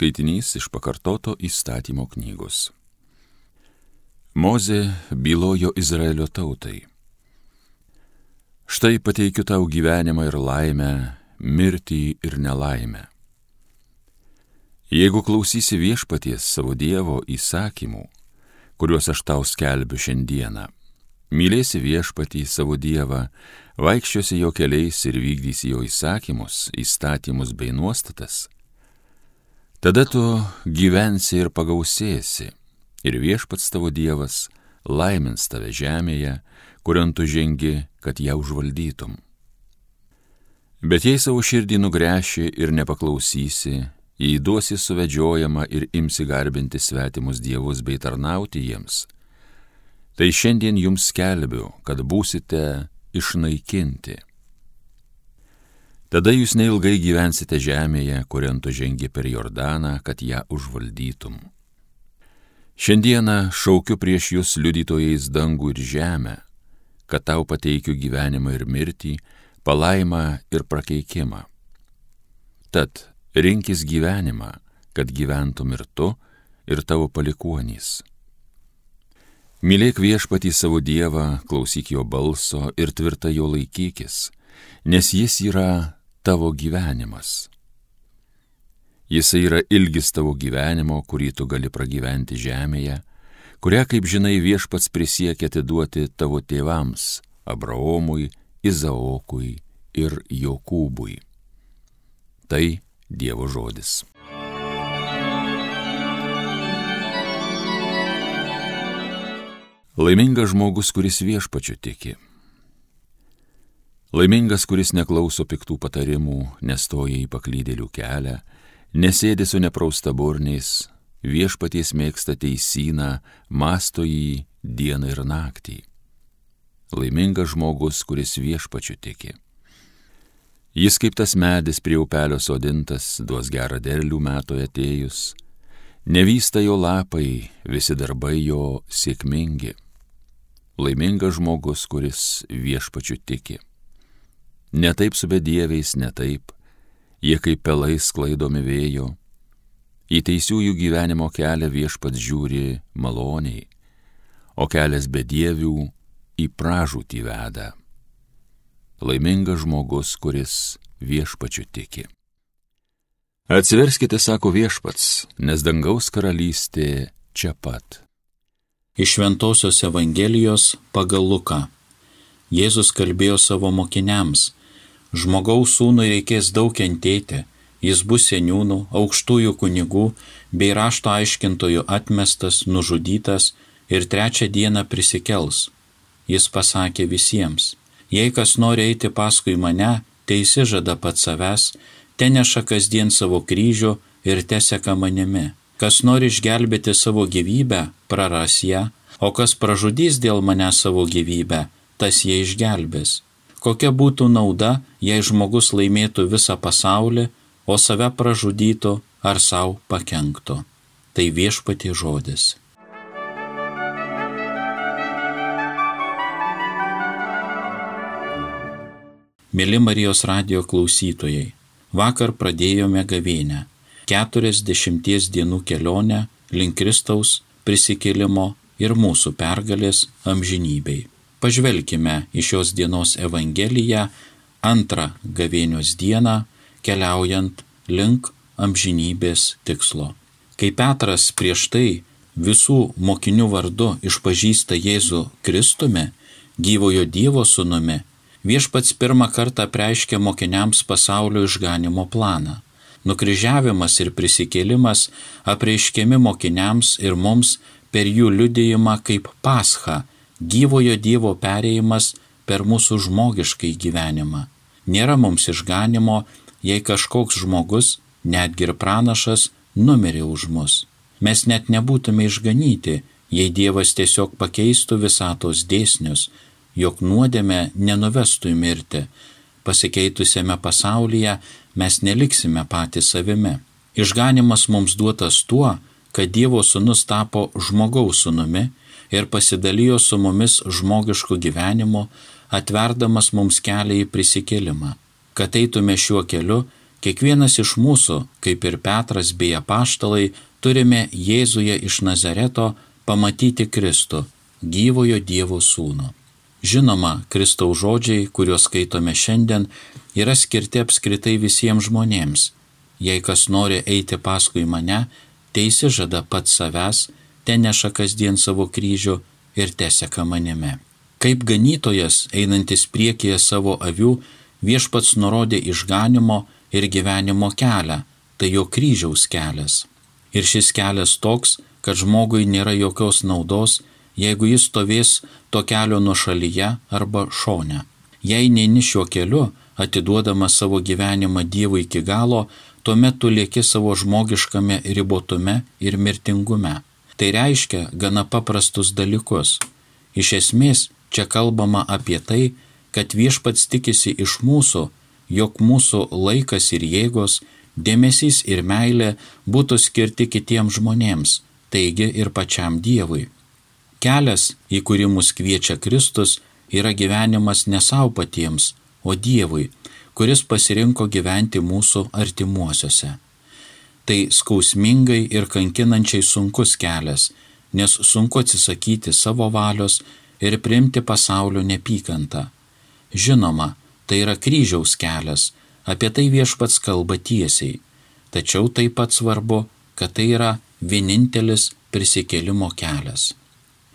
Skaitinys iš pakartoto įstatymo knygos. Mozė bylojo Izraelio tautai. Štai pateikiu tau gyvenimą ir laimę, mirtį ir nelaimę. Jeigu klausysi viešpaties savo Dievo įsakymų, kuriuos aš tau skelbiu šiandieną, mylėsi viešpatį savo Dievą, vaikščiosi jo keliais ir vykdysi jo įsakymus, įstatymus bei nuostatas, tada tu gyvensi ir pagausėsi, ir viešpats tavo Dievas laimins tave žemėje, kuriant tu žengi, kad ją užvaldytum. Bet jei savo širdį nugręši ir nepaklausysi, jei duosi suvedžiojama ir imsi garbinti svetimus dievus bei tarnauti jiems, tai šiandien jums skelbiu, kad būsite išnaikinti. Tada jūs neilgai gyvensite žemėje, kuriant tu žengi per Jordaną, kad ją užvaldytum. Šiandieną šaukiu prieš jūs liudytojais dangų ir žemę, kad tau pateikiu gyvenimą ir mirtį, palaimą ir prakeikimą. Tad rinkis gyvenimą, kad gyventum ir tu, ir tavo palikuonys. Mylėk viešpatį savo Dievą, klausyk jo balso ir tvirtai jo laikykis, nes jis yra tavo gyvenimas. Jisai yra ilgis tavo gyvenimo, kurį tu gali pragyventi žemėje, kurią, kaip žinai, viešpats prisiekė atiduoti tavo tėvams - Abraomui, Izaokui ir Jokūbui. Tai Dievo žodis. Laimingas žmogus, kuris viešpačiu tiki. Laimingas, kuris neklauso piktų patarimų, nestoja į paklydėlių kelią, nesėdi su neprausta burniais, viešpaties mėgsta teisyną, masto jį dieną ir naktį. Laimingas žmogus, kuris viešpačiu tiki. Jis kaip tas medis prie upelio sodintas, duos gerą derlių metų atėjus. Nevysta jo lapai, visi darbai jo sėkmingi. Laimingas žmogus, kuris viešpačiu tiki. Ne taip su bedieviais, ne taip, jie kaip pelai sklaidomi vėjo. Į teisiųjų gyvenimo kelią viešpats žiūri maloniai, o kelias bedievių į pražūtį veda laimingas žmogus, kuris viešpačiu tiki. Atsiverskite, sako viešpats, nes dangaus karalystė čia pat. Iš Ventosios Evangelijos pagal Luką. Jėzus kalbėjo savo mokiniams, žmogaus sūnui reikės daug kentėti, jis bus seniūnų, aukštųjų kunigų bei rašto aiškintojų atmestas, nužudytas ir trečią dieną prisikels. Jis pasakė visiems, Jei kas nori eiti paskui mane, teisi žada pats savęs, te neša kasdien savo kryžių ir te seka manimi. Kas nori išgelbėti savo gyvybę, praras ją, o kas pražudys dėl mane savo gyvybę, tas jie išgelbės. Kokia būtų nauda, jei žmogus laimėtų visą pasaulį, o save pražudytų ar savo pakenktų. Tai viešpati žodis. Mėly Marijos radio klausytojai, vakar pradėjome gavėnę, 40 dienų kelionę link Kristaus prisikėlimo ir mūsų pergalės amžinybei. Pažvelkime į šios dienos Evangeliją antrą gavėnios dieną, keliaujant link amžinybės tikslo. Kai Petras prieš tai visų mokinių vardu išpažįsta Jėzų Kristumi, gyvojo Dievo sūnumi, viešpats pirmą kartą preiškė mokiniams pasaulio išganimo planą. Nukryžiavimas ir prisikėlimas apreiškiami mokiniams ir mums per jų liudėjimą kaip pascha, gyvojo Dievo perėjimas per mūsų žmogiškai gyvenimą. Nėra mums išganimo, jei kažkoks žmogus, netgi ir pranašas, numirė už mus. Mes net nebūtume išganyti, jei Dievas tiesiog pakeistų visatos dėsnius, jog nuodėmė nenuvestų į mirtį. Pasikeitusiame pasaulyje mes neliksime patys savimi. Išganimas mums duotas tuo, kad Dievo sūnus tapo žmogaus sūnumi ir pasidalijo su mumis žmogišku gyvenimu, atverdamas mums kelią į prisikėlimą. Kad eitume šiuo keliu, Kiekvienas iš mūsų, kaip ir Petras bei apaštalai, turime Jėzuje iš Nazareto pamatyti Kristų, gyvojo Dievo sūnų. Žinoma, Kristaus žodžiai, kuriuos skaitome šiandien, yra skirti apskritai visiems žmonėms. Jei kas nori eiti paskui mane, teisi žada pats savęs, ten neša kasdien savo kryžių ir teseka manimi. Kaip ganytojas, einantis priekyje savo avių, viešpats nurodė išganimo ir gyvenimo kelią, tai jo kryžiaus kelias. Ir šis kelias toks, kad žmogui nėra jokios naudos, jeigu jis stovės to kelio nuo šalyje arba šone. Jei neini šiuo keliu, atiduodama savo gyvenimą Dievui iki galo, tuomet tu lieki savo žmogiškame ribotume ir mirtingume. Tai reiškia gana paprastus dalykus. Iš esmės, čia kalbama apie tai, kad viešpats tikisi iš mūsų, jog mūsų laikas ir jėgos, dėmesys ir meilė būtų skirti kitiems žmonėms, taigi ir pačiam Dievui. Kelias, į kurį mus kviečia Kristus, yra gyvenimas ne savo patiems, o Dievui, kuris pasirinko gyventi mūsų artimuosiuose. Tai skausmingai ir kankinančiai sunkus kelias, nes sunku atsisakyti savo valios ir priimti pasaulio nepykantą. Žinoma, tai yra kryžiaus kelias, apie tai viešpats kalba tiesiai, tačiau taip pat svarbu, kad tai yra vienintelis prisikėlimo kelias.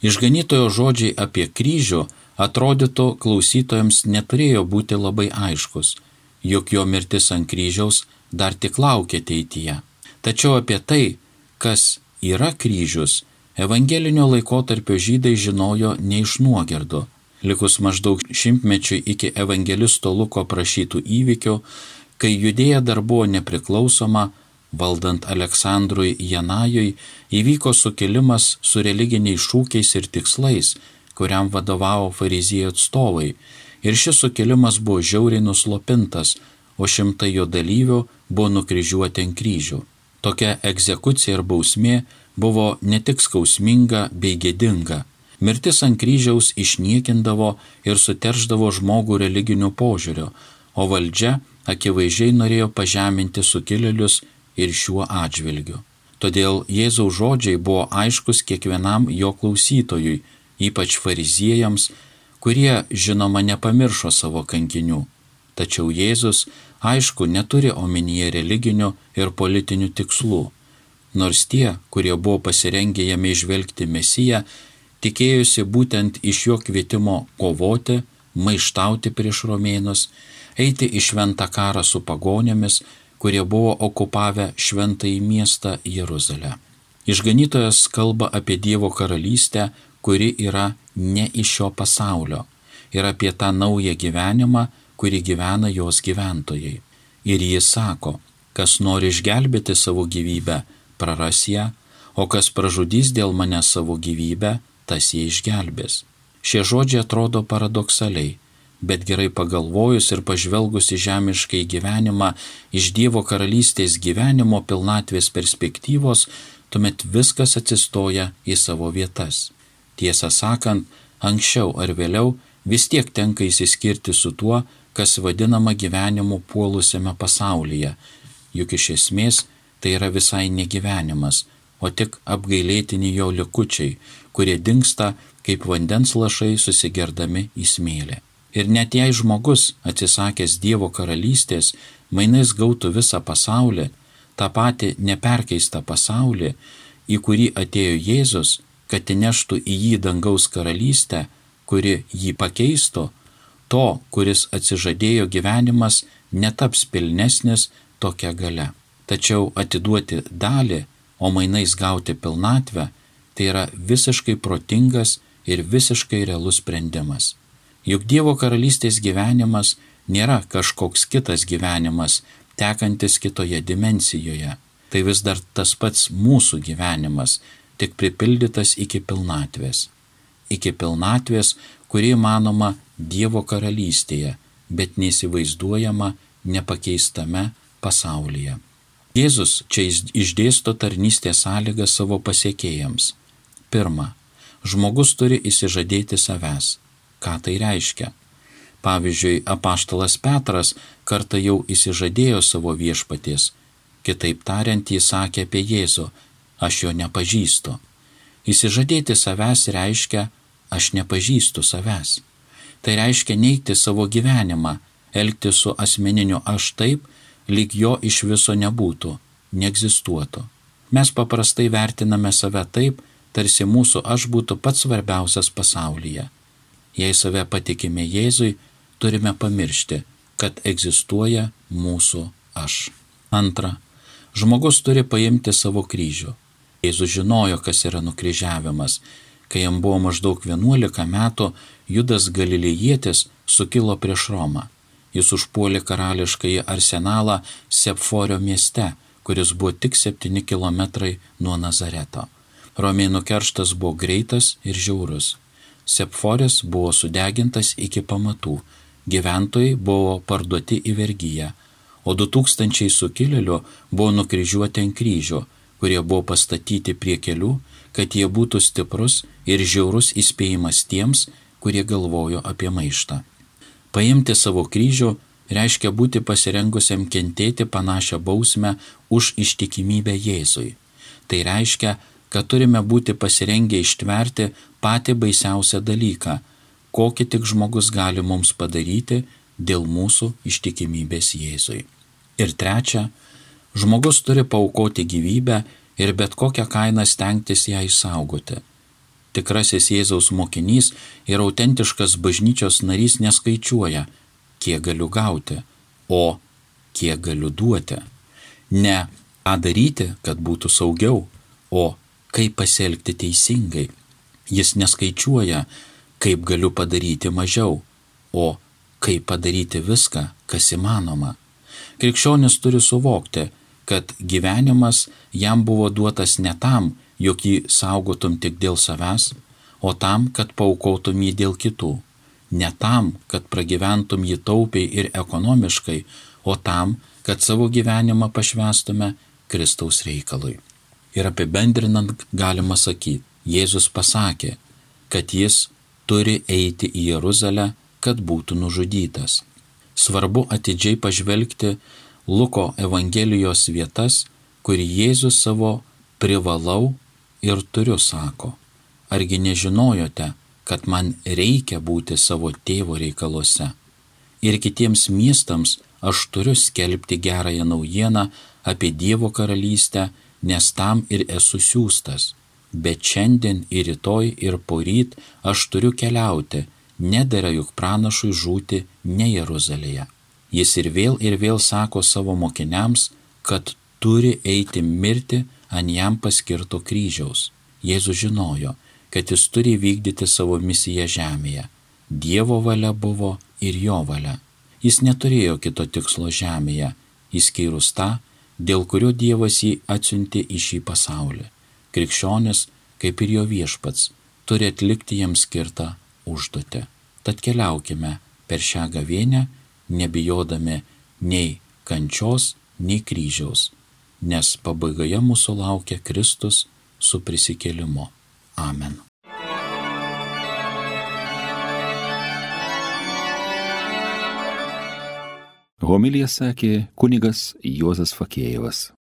Išganytojo žodžiai apie kryžių atrodytų klausytojams neturėjo būti labai aiškus, juk jo mirtis ant kryžiaus dar tik laukia ateityje. Tačiau apie tai, kas yra kryžius, evangelinio laikotarpio žydai žinojo ne iš nuogirdų likus maždaug šimtmečiui iki evangelisto Luko prašytų įvykių, kai judėja dar buvo nepriklausoma, valdant Aleksandrui Janajui, įvyko sukilimas su religiniais šūkiais ir tikslais, kuriam vadovavo fariziejų atstovai, ir šis sukilimas buvo žiauriai nuslopintas, o šimtai jo dalyvių buvo nukryžiuoti ant kryžių. Tokia egzekucija ir bausmė buvo ne tik skausminga bei gėdinga, Mirtis ant kryžiaus išniekindavo ir suterždavo žmogų religiniu požiūriu, o valdžia akivaizdžiai norėjo pažeminti sukilėlius ir šiuo atžvilgiu. Todėl Jėzaus žodžiai buvo aiškus kiekvienam jo klausytojui, ypač fariziejams, kurie žinoma nepamiršo savo kankinių. Tačiau Jėzus, aišku, neturi omenyje religinių ir politinių tikslų. Nors tie, kurie buvo pasirengę jame išvelgti Mesiją, tikėjosi būtent iš jo kvietimo kovoti, maištauti prieš romėnus, eiti į šventą karą su pagonėmis, kurie buvo okupavę šventąjį miestą Jeruzalę. Išganytojas kalba apie Dievo karalystę, kuri yra ne iš šio pasaulio, ir apie tą naują gyvenimą, kurį gyvena jos gyventojai. Ir jis sako, kas nori išgelbėti savo gyvybę, praras ją, o kas pražudys dėl mane savo gyvybę, tas jie išgelbės. Šie žodžiai atrodo paradoksaliai, bet gerai pagalvojus ir pažvelgus į žemiškai gyvenimą iš Dievo karalystės gyvenimo pilnatvės perspektyvos, tuomet viskas atsistoja į savo vietas. Tiesą sakant, anksčiau ar vėliau vis tiek tenka įsiskirti su tuo, kas vadinama gyvenimu puolusiame pasaulyje, juk iš esmės tai yra visai negyvenimas, o tik apgailėtini jo likučiai, kurie dinksta kaip vandens lašai susigerdami į smėlę. Ir net jei žmogus, atsisakęs Dievo karalystės, mainais gautų visą pasaulį, tą patį neperkeistą pasaulį, į kurį atėjo Jėzus, kad įneštų į jį dangaus karalystę, kuri jį pakeistų, to, kuris atsižadėjo gyvenimas, netaps pilnesnis tokia gale. Tačiau atiduoti dalį, o mainais gauti pilnatvę, tai yra visiškai protingas ir visiškai realus sprendimas. Juk Dievo karalystės gyvenimas nėra kažkoks kitas gyvenimas, tekantis kitoje dimensijoje. Tai vis dar tas pats mūsų gyvenimas, tik pripildytas iki pilnatvės. Iki pilnatvės, kuri manoma Dievo karalystėje, bet neįsivaizduojama nepakeistame pasaulyje. Jėzus čia išdėsto tarnystės sąlygą savo pasiekėjams. Pirma, žmogus turi įsižadėti savęs. Ką tai reiškia? Pavyzdžiui, apaštalas Petras kartą jau įsižadėjo savo viešpaties. Kitaip tariant, jis sakė apie Jėzų, aš jo nepažįstu. Įsižadėti savęs reiškia, aš nepažįstu savęs. Tai reiškia neikti savo gyvenimą, elgti su asmeniniu aš taip, lyg jo iš viso nebūtų, neegzistuotų. Mes paprastai vertiname save taip, tarsi mūsų aš būtų pats svarbiausias pasaulyje. Jei save patikime Jėzui, turime pamiršti, kad egzistuoja mūsų aš. Antra, žmogus turi paimti savo kryžių. Jėzus žinojo, kas yra nukryžiavimas. Kai jam buvo maždaug 11 metų, Judas Galilėjietis sukilo prieš Romą. Jis užpuolė karališkąjį arsenalą Sepforio mieste, kuris buvo tik 7 km nuo Nazareto. Romėnų kerštas buvo greitas ir žiaurus. Sepforis buvo sudegintas iki pamatų, gyventojai buvo parduoti į vergyją, o du tūkstančiai sukilėlių buvo nukryžiuoti ant kryžių, kurie buvo pastatyti prie kelių, kad jie būtų stiprus ir žiaurus įspėjimas tiems, kurie galvojo apie maištą. Paimti savo kryžių reiškia būti pasirengusiam kentėti panašią bausmę už ištikimybę Jėzui. Tai reiškia, kad turime būti pasirengę ištverti patį baisiausią dalyką kokį tik žmogus gali mums padaryti dėl mūsų ištikimybės Jėzui. Ir trečia, žmogus turi paukoti gyvybę ir bet kokią kainą stengtis ją išsaugoti. Tikrasis Jėzaus mokinys ir autentiškas bažnyčios narys neskaičiuoja, kiek galiu gauti, o kiek galiu duoti. Ne ką daryti, kad būtų saugiau, o kaip pasielgti teisingai. Jis neskaičiuoja, kaip galiu padaryti mažiau, o kaip padaryti viską, kas įmanoma. Krikščionis turi suvokti, kad gyvenimas jam buvo duotas ne tam, jog jį saugotum tik dėl savęs, o tam, kad paukotum jį dėl kitų. Ne tam, kad pragyventum jį taupiai ir ekonomiškai, o tam, kad savo gyvenimą pašvestume Kristaus reikalui. Ir apibendrinant galima sakyti, Jėzus pasakė, kad jis turi eiti į Jeruzalę, kad būtų nužudytas. Svarbu atidžiai pažvelgti Luko Evangelijos vietas, kur Jėzus savo privalau ir turiu sako. Argi nežinojote, kad man reikia būti savo tėvo reikaluose? Ir kitiems miestams aš turiu skelbti gerąją naujieną apie Dievo karalystę, nes tam ir esu siūstas bet šiandien ir rytoj ir poryt aš turiu keliauti, nedėra juk pranašui žūti ne Jeruzalėje. Jis ir vėl ir vėl sako savo mokiniams, kad turi eiti mirti ant jam paskirto kryžiaus. Jėzus žinojo, kad jis turi vykdyti savo misiją žemėje. Dievo valia buvo ir jo valia. Jis neturėjo kito tikslo žemėje, įskyrus tą, dėl kurio Dievas jį atsiuntė į šį pasaulį krikščionis, kaip ir jo viešpats, turi atlikti jiems skirtą užduotę. Tad keliaukime per šią gavėnę, nebijodami nei kančios, nei kryžiaus, nes pabaigoje mūsų laukia Kristus su prisikėlimu. Amen. Homilija sakė kunigas Juozas Fakėjevas.